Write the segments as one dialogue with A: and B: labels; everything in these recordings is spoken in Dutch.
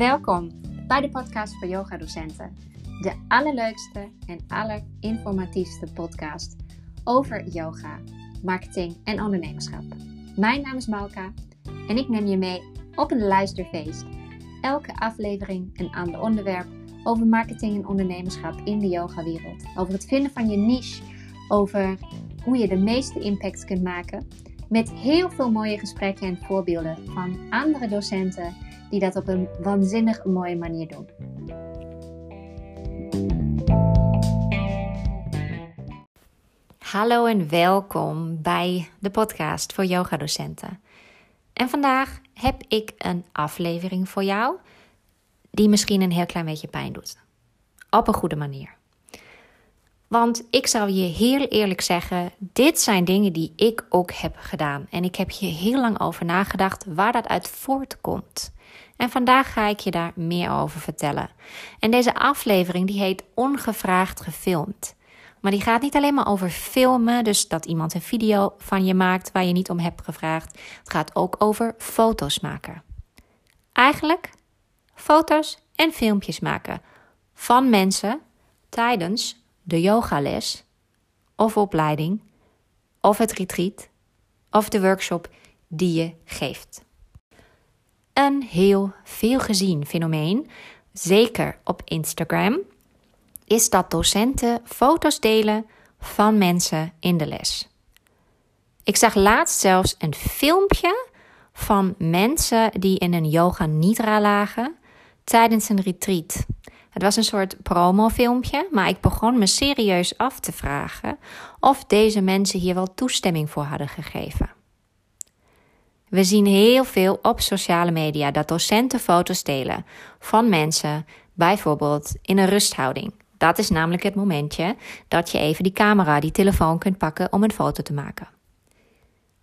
A: Welkom bij de podcast voor yoga-docenten. De allerleukste en allerinformatiefste podcast over yoga, marketing en ondernemerschap. Mijn naam is Malka en ik neem je mee op een luisterfeest. Elke aflevering een ander onderwerp over marketing en ondernemerschap in de yogawereld. Over het vinden van je niche, over hoe je de meeste impact kunt maken. Met heel veel mooie gesprekken en voorbeelden van andere docenten die dat op een waanzinnig mooie manier doen. Hallo en welkom bij de podcast voor yogadocenten. En vandaag heb ik een aflevering voor jou die misschien een heel klein beetje pijn doet. Op een goede manier. Want ik zal je heel eerlijk zeggen, dit zijn dingen die ik ook heb gedaan. En ik heb hier heel lang over nagedacht waar dat uit voortkomt. En vandaag ga ik je daar meer over vertellen. En deze aflevering die heet Ongevraagd gefilmd. Maar die gaat niet alleen maar over filmen, dus dat iemand een video van je maakt waar je niet om hebt gevraagd. Het gaat ook over foto's maken. Eigenlijk foto's en filmpjes maken van mensen tijdens de yogales of opleiding of het retreat of de workshop die je geeft. Een heel veel gezien fenomeen, zeker op Instagram, is dat docenten foto's delen van mensen in de les. Ik zag laatst zelfs een filmpje van mensen die in een yoga nidra lagen tijdens een retreat. Het was een soort promofilmpje, maar ik begon me serieus af te vragen of deze mensen hier wel toestemming voor hadden gegeven. We zien heel veel op sociale media dat docenten foto's delen van mensen, bijvoorbeeld in een rusthouding. Dat is namelijk het momentje dat je even die camera, die telefoon kunt pakken om een foto te maken.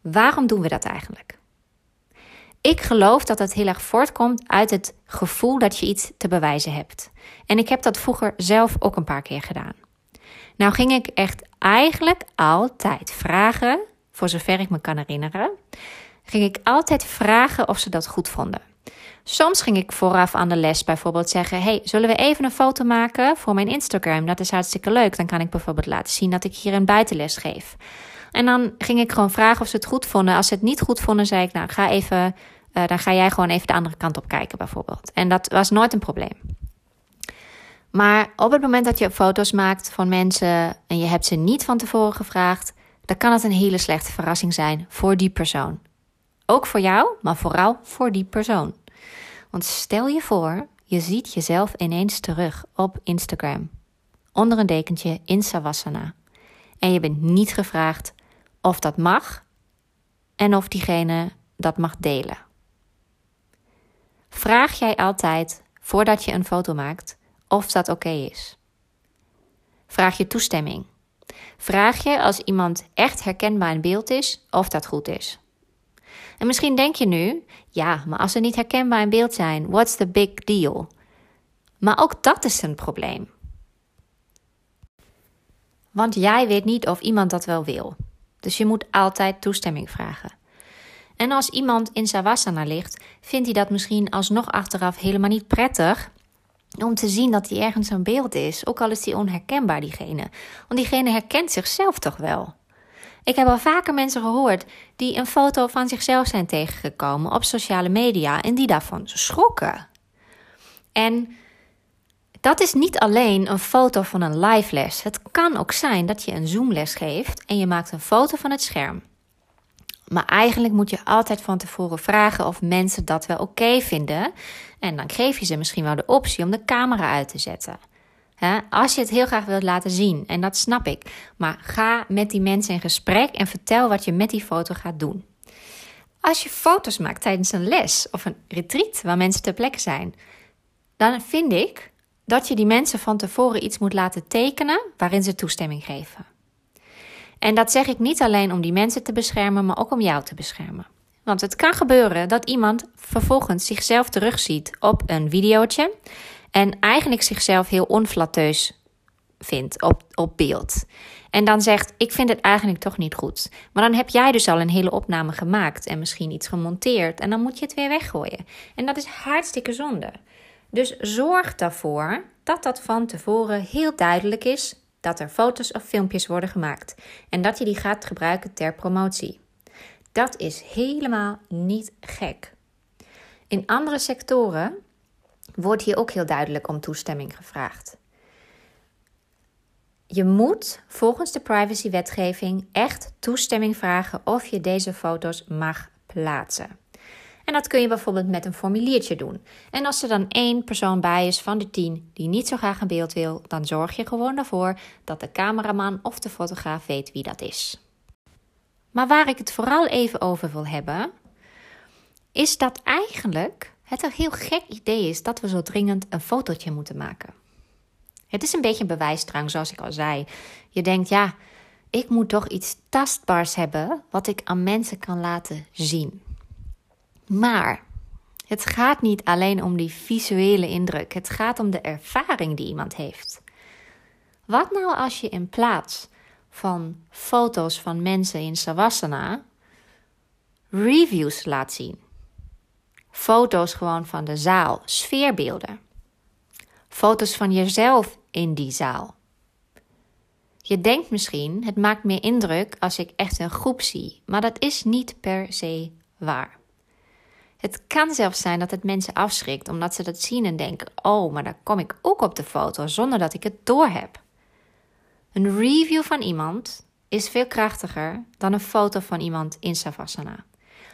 A: Waarom doen we dat eigenlijk? Ik geloof dat het heel erg voortkomt uit het gevoel dat je iets te bewijzen hebt. En ik heb dat vroeger zelf ook een paar keer gedaan. Nou ging ik echt eigenlijk altijd vragen, voor zover ik me kan herinneren, ging ik altijd vragen of ze dat goed vonden. Soms ging ik vooraf aan de les bijvoorbeeld zeggen: Hey, zullen we even een foto maken voor mijn Instagram? Dat is hartstikke leuk. Dan kan ik bijvoorbeeld laten zien dat ik hier een buitenles geef. En dan ging ik gewoon vragen of ze het goed vonden. Als ze het niet goed vonden, zei ik: Nou, ga even, uh, dan ga jij gewoon even de andere kant op kijken, bijvoorbeeld. En dat was nooit een probleem. Maar op het moment dat je foto's maakt van mensen en je hebt ze niet van tevoren gevraagd, dan kan het een hele slechte verrassing zijn voor die persoon. Ook voor jou, maar vooral voor die persoon. Want stel je voor, je ziet jezelf ineens terug op Instagram. Onder een dekentje in Savasana. En je bent niet gevraagd of dat mag en of diegene dat mag delen. Vraag jij altijd voordat je een foto maakt of dat oké is? Vraag je toestemming. Vraag je als iemand echt herkenbaar in beeld is of dat goed is. En misschien denk je nu, ja, maar als ze niet herkenbaar in beeld zijn, what's the big deal? Maar ook dat is een probleem. Want jij weet niet of iemand dat wel wil. Dus je moet altijd toestemming vragen. En als iemand in Savasana ligt, vindt hij dat misschien alsnog achteraf helemaal niet prettig om te zien dat hij ergens een beeld is, ook al is hij onherkenbaar, diegene. Want diegene herkent zichzelf toch wel. Ik heb al vaker mensen gehoord die een foto van zichzelf zijn tegengekomen op sociale media en die daarvan schrokken. En dat is niet alleen een foto van een live les. Het kan ook zijn dat je een Zoom-les geeft en je maakt een foto van het scherm. Maar eigenlijk moet je altijd van tevoren vragen of mensen dat wel oké vinden. En dan geef je ze misschien wel de optie om de camera uit te zetten als je het heel graag wilt laten zien, en dat snap ik, maar ga met die mensen in gesprek en vertel wat je met die foto gaat doen. Als je foto's maakt tijdens een les of een retreat waar mensen ter plekke zijn, dan vind ik dat je die mensen van tevoren iets moet laten tekenen waarin ze toestemming geven. En dat zeg ik niet alleen om die mensen te beschermen, maar ook om jou te beschermen. Want het kan gebeuren dat iemand vervolgens zichzelf terugziet op een videootje en eigenlijk zichzelf heel onflatteus vindt op, op beeld. En dan zegt: Ik vind het eigenlijk toch niet goed. Maar dan heb jij dus al een hele opname gemaakt en misschien iets gemonteerd. En dan moet je het weer weggooien. En dat is hartstikke zonde. Dus zorg daarvoor dat dat van tevoren heel duidelijk is dat er foto's of filmpjes worden gemaakt en dat je die gaat gebruiken ter promotie. Dat is helemaal niet gek. In andere sectoren wordt hier ook heel duidelijk om toestemming gevraagd. Je moet volgens de privacywetgeving echt toestemming vragen of je deze foto's mag plaatsen. En dat kun je bijvoorbeeld met een formuliertje doen. En als er dan één persoon bij is van de tien die niet zo graag een beeld wil, dan zorg je gewoon ervoor dat de cameraman of de fotograaf weet wie dat is. Maar waar ik het vooral even over wil hebben, is dat eigenlijk het een heel gek idee is dat we zo dringend een fotootje moeten maken. Het is een beetje een bewijsdrang, zoals ik al zei. Je denkt, ja, ik moet toch iets tastbaars hebben wat ik aan mensen kan laten zien. Maar het gaat niet alleen om die visuele indruk, het gaat om de ervaring die iemand heeft. Wat nou als je in plaats van foto's van mensen in Savasana reviews laat zien? Foto's gewoon van de zaal, sfeerbeelden. Foto's van jezelf in die zaal. Je denkt misschien, het maakt meer indruk als ik echt een groep zie, maar dat is niet per se waar. Het kan zelfs zijn dat het mensen afschrikt omdat ze dat zien en denken: oh, maar daar kom ik ook op de foto zonder dat ik het doorheb. Een review van iemand is veel krachtiger dan een foto van iemand in Savasana.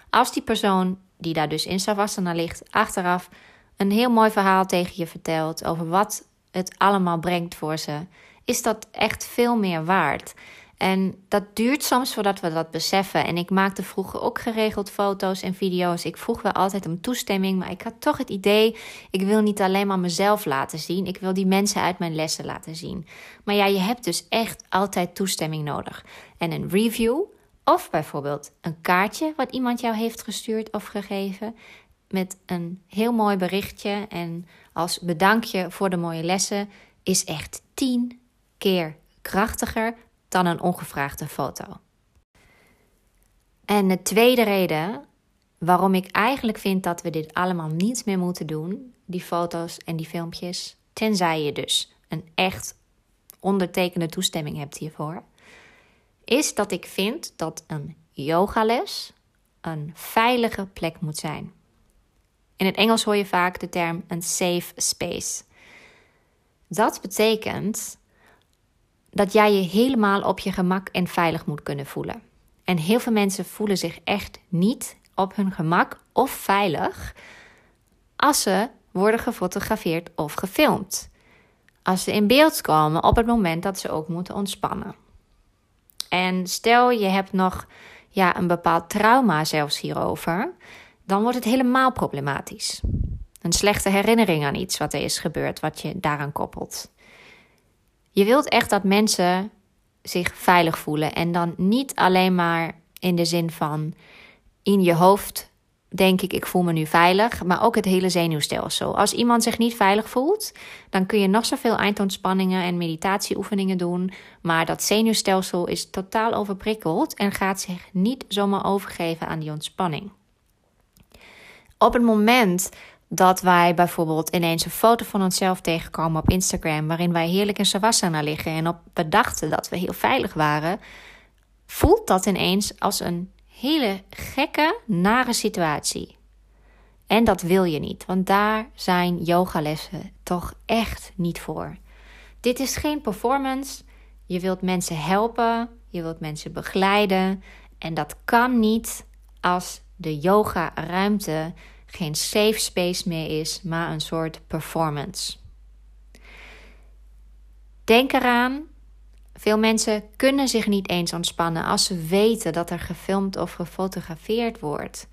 A: Als die persoon die daar dus in Savasana ligt, achteraf een heel mooi verhaal tegen je vertelt over wat het allemaal brengt voor ze, is dat echt veel meer waard. En dat duurt soms voordat we dat beseffen. En ik maakte vroeger ook geregeld foto's en video's. Ik vroeg wel altijd om toestemming, maar ik had toch het idee: ik wil niet alleen maar mezelf laten zien, ik wil die mensen uit mijn lessen laten zien. Maar ja, je hebt dus echt altijd toestemming nodig. En een review, of bijvoorbeeld een kaartje wat iemand jou heeft gestuurd of gegeven, met een heel mooi berichtje en als bedankje voor de mooie lessen, is echt tien keer krachtiger dan een ongevraagde foto. En de tweede reden waarom ik eigenlijk vind dat we dit allemaal niet meer moeten doen, die foto's en die filmpjes, tenzij je dus een echt ondertekende toestemming hebt hiervoor, is dat ik vind dat een yogales een veilige plek moet zijn. In het Engels hoor je vaak de term een safe space. Dat betekent dat jij je helemaal op je gemak en veilig moet kunnen voelen. En heel veel mensen voelen zich echt niet op hun gemak of veilig als ze worden gefotografeerd of gefilmd. Als ze in beeld komen op het moment dat ze ook moeten ontspannen. En stel je hebt nog ja, een bepaald trauma zelfs hierover, dan wordt het helemaal problematisch. Een slechte herinnering aan iets wat er is gebeurd, wat je daaraan koppelt. Je wilt echt dat mensen zich veilig voelen. En dan niet alleen maar in de zin van in je hoofd denk ik, ik voel me nu veilig, maar ook het hele zenuwstelsel. Als iemand zich niet veilig voelt, dan kun je nog zoveel eindontspanningen en meditatieoefeningen doen, maar dat zenuwstelsel is totaal overprikkeld en gaat zich niet zomaar overgeven aan die ontspanning. Op het moment dat wij bijvoorbeeld ineens een foto van onszelf tegenkomen op Instagram, waarin wij heerlijk in Savasana liggen en op we dachten dat we heel veilig waren, voelt dat ineens als een hele gekke, nare situatie. En dat wil je niet, want daar zijn yogalessen toch echt niet voor. Dit is geen performance. Je wilt mensen helpen, je wilt mensen begeleiden. En dat kan niet als de yoga-ruimte geen safe space meer is, maar een soort performance. Denk eraan, veel mensen kunnen zich niet eens ontspannen als ze weten dat er gefilmd of gefotografeerd wordt.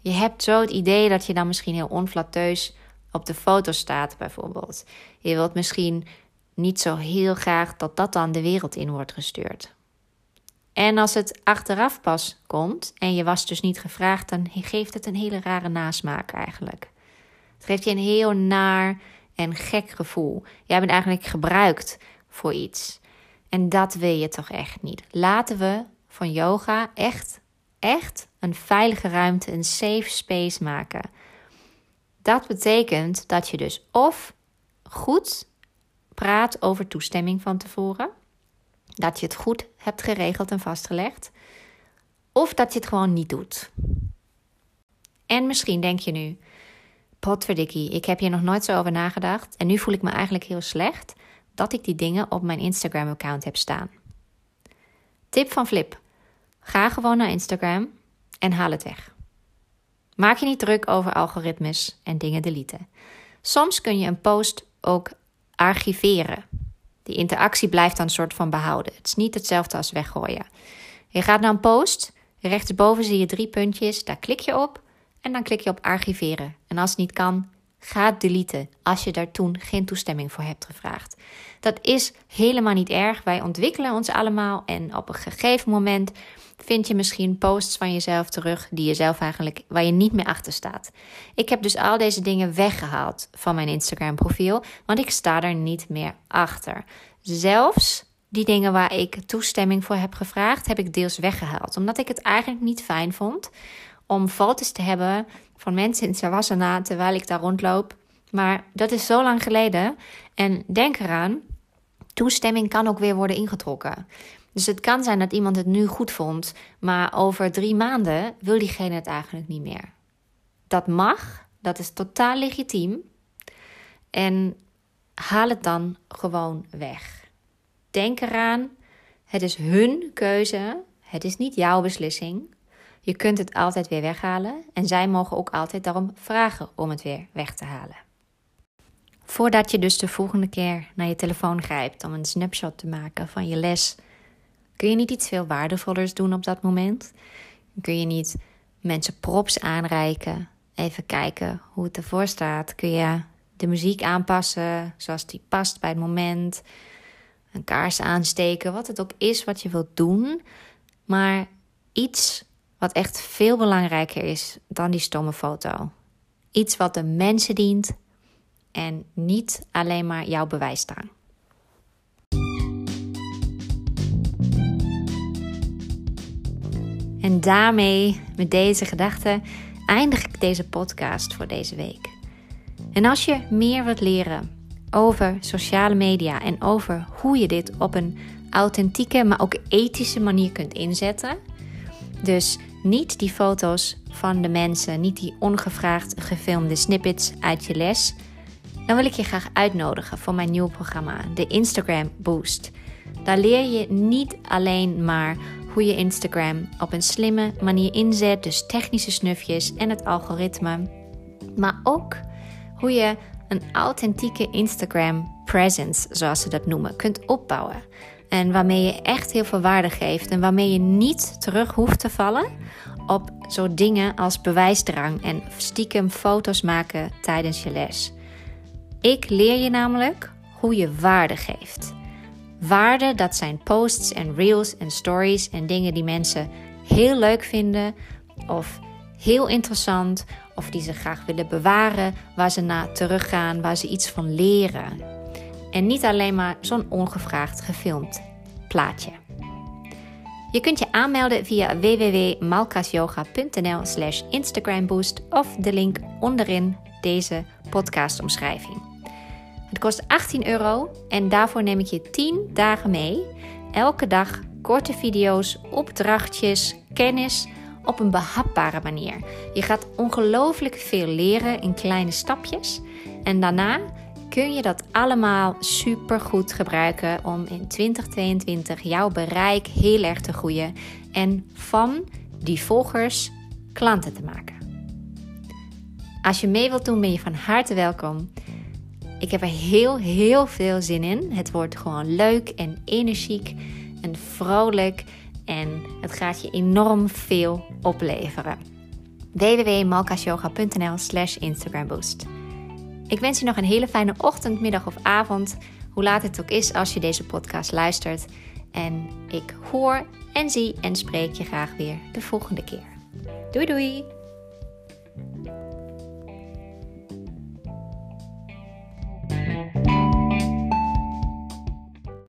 A: Je hebt zo het idee dat je dan misschien heel onflatteus op de foto staat, bijvoorbeeld. Je wilt misschien niet zo heel graag dat dat dan de wereld in wordt gestuurd. En als het achteraf pas komt en je was dus niet gevraagd, dan geeft het een hele rare nasmaak eigenlijk. Het geeft je een heel naar en gek gevoel. Jij bent eigenlijk gebruikt voor iets. En dat wil je toch echt niet. Laten we van yoga echt, echt een veilige ruimte, een safe space maken. Dat betekent dat je dus of goed praat over toestemming van tevoren, dat je het goed hebt geregeld en vastgelegd, of dat je het gewoon niet doet. En misschien denk je nu, potverdikkie, ik heb hier nog nooit zo over nagedacht en nu voel ik me eigenlijk heel slecht dat ik die dingen op mijn Instagram-account heb staan. Tip van Flip: ga gewoon naar Instagram en haal het weg. Maak je niet druk over algoritmes en dingen deleten. Soms kun je een post ook archiveren. Die interactie blijft dan een soort van behouden. Het is niet hetzelfde als weggooien. Je gaat naar een post, rechtsboven zie je drie puntjes, daar klik je op en dan klik je op archiveren. En als het niet kan, ga deleten als je daar toen geen toestemming voor hebt gevraagd. Dat is helemaal niet erg. Wij ontwikkelen ons allemaal en op een gegeven moment vind je misschien posts van jezelf terug die je zelf eigenlijk waar je niet meer achter staat. Ik heb dus al deze dingen weggehaald van mijn Instagram profiel, want ik sta er niet meer achter. Zelfs die dingen waar ik toestemming voor heb gevraagd, heb ik deels weggehaald, omdat ik het eigenlijk niet fijn vond om foto's te hebben van mensen in Savasana terwijl ik daar rondloop. Maar dat is zo lang geleden. En denk eraan, toestemming kan ook weer worden ingetrokken. Dus het kan zijn dat iemand het nu goed vond, maar over drie maanden wil diegene het eigenlijk niet meer. Dat mag, dat is totaal legitiem. En haal het dan gewoon weg. Denk eraan, het is hun keuze, het is niet jouw beslissing. Je kunt het altijd weer weghalen en zij mogen ook altijd daarom vragen om het weer weg te halen. Voordat je dus de volgende keer naar je telefoon grijpt om een snapshot te maken van je les, kun je niet iets veel waardevollers doen op dat moment? Kun je niet mensen props aanreiken, even kijken hoe het ervoor staat? Kun je de muziek aanpassen zoals die past bij het moment? Een kaars aansteken, wat het ook is wat je wilt doen, maar iets wat echt veel belangrijker is dan die stomme foto. Iets wat de mensen dient en niet alleen maar jouw bewijs staan. En daarmee, met deze gedachte, eindig ik deze podcast voor deze week. En als je meer wilt leren over sociale media en over hoe je dit op een authentieke, maar ook ethische manier kunt inzetten. Dus niet die foto's van de mensen, niet die ongevraagd gefilmde snippets uit je les. Dan wil ik je graag uitnodigen voor mijn nieuwe programma, de Instagram Boost. Daar leer je niet alleen maar hoe je Instagram op een slimme manier inzet, dus technische snufjes en het algoritme, maar ook hoe je een authentieke Instagram presence, zoals ze dat noemen, kunt opbouwen. En waarmee je echt heel veel waarde geeft en waarmee je niet terug hoeft te vallen op zo'n dingen als bewijsdrang en stiekem foto's maken tijdens je les. Ik leer je namelijk hoe je waarde geeft. Waarde, dat zijn posts en reels en stories en dingen die mensen heel leuk vinden of heel interessant of die ze graag willen bewaren, waar ze naar teruggaan, waar ze iets van leren. En niet alleen maar zo'n ongevraagd gefilmd plaatje. Je kunt je aanmelden via www.malkasyoga.nl slash instagramboost of de link onderin deze podcastomschrijving. Het kost 18 euro en daarvoor neem ik je 10 dagen mee. Elke dag korte video's, opdrachtjes, kennis op een behapbare manier. Je gaat ongelooflijk veel leren in kleine stapjes en daarna kun je dat allemaal super goed gebruiken om in 2022 jouw bereik heel erg te groeien en van die volgers klanten te maken. Als je mee wilt doen, ben je van harte welkom. Ik heb er heel, heel veel zin in. Het wordt gewoon leuk en energiek en vrolijk en het gaat je enorm veel opleveren. www.malkasyoga.nl slash instagramboost ik wens je nog een hele fijne ochtend, middag of avond, hoe laat het ook is als je deze podcast luistert. En ik hoor en zie en spreek je graag weer de volgende keer. Doei doei!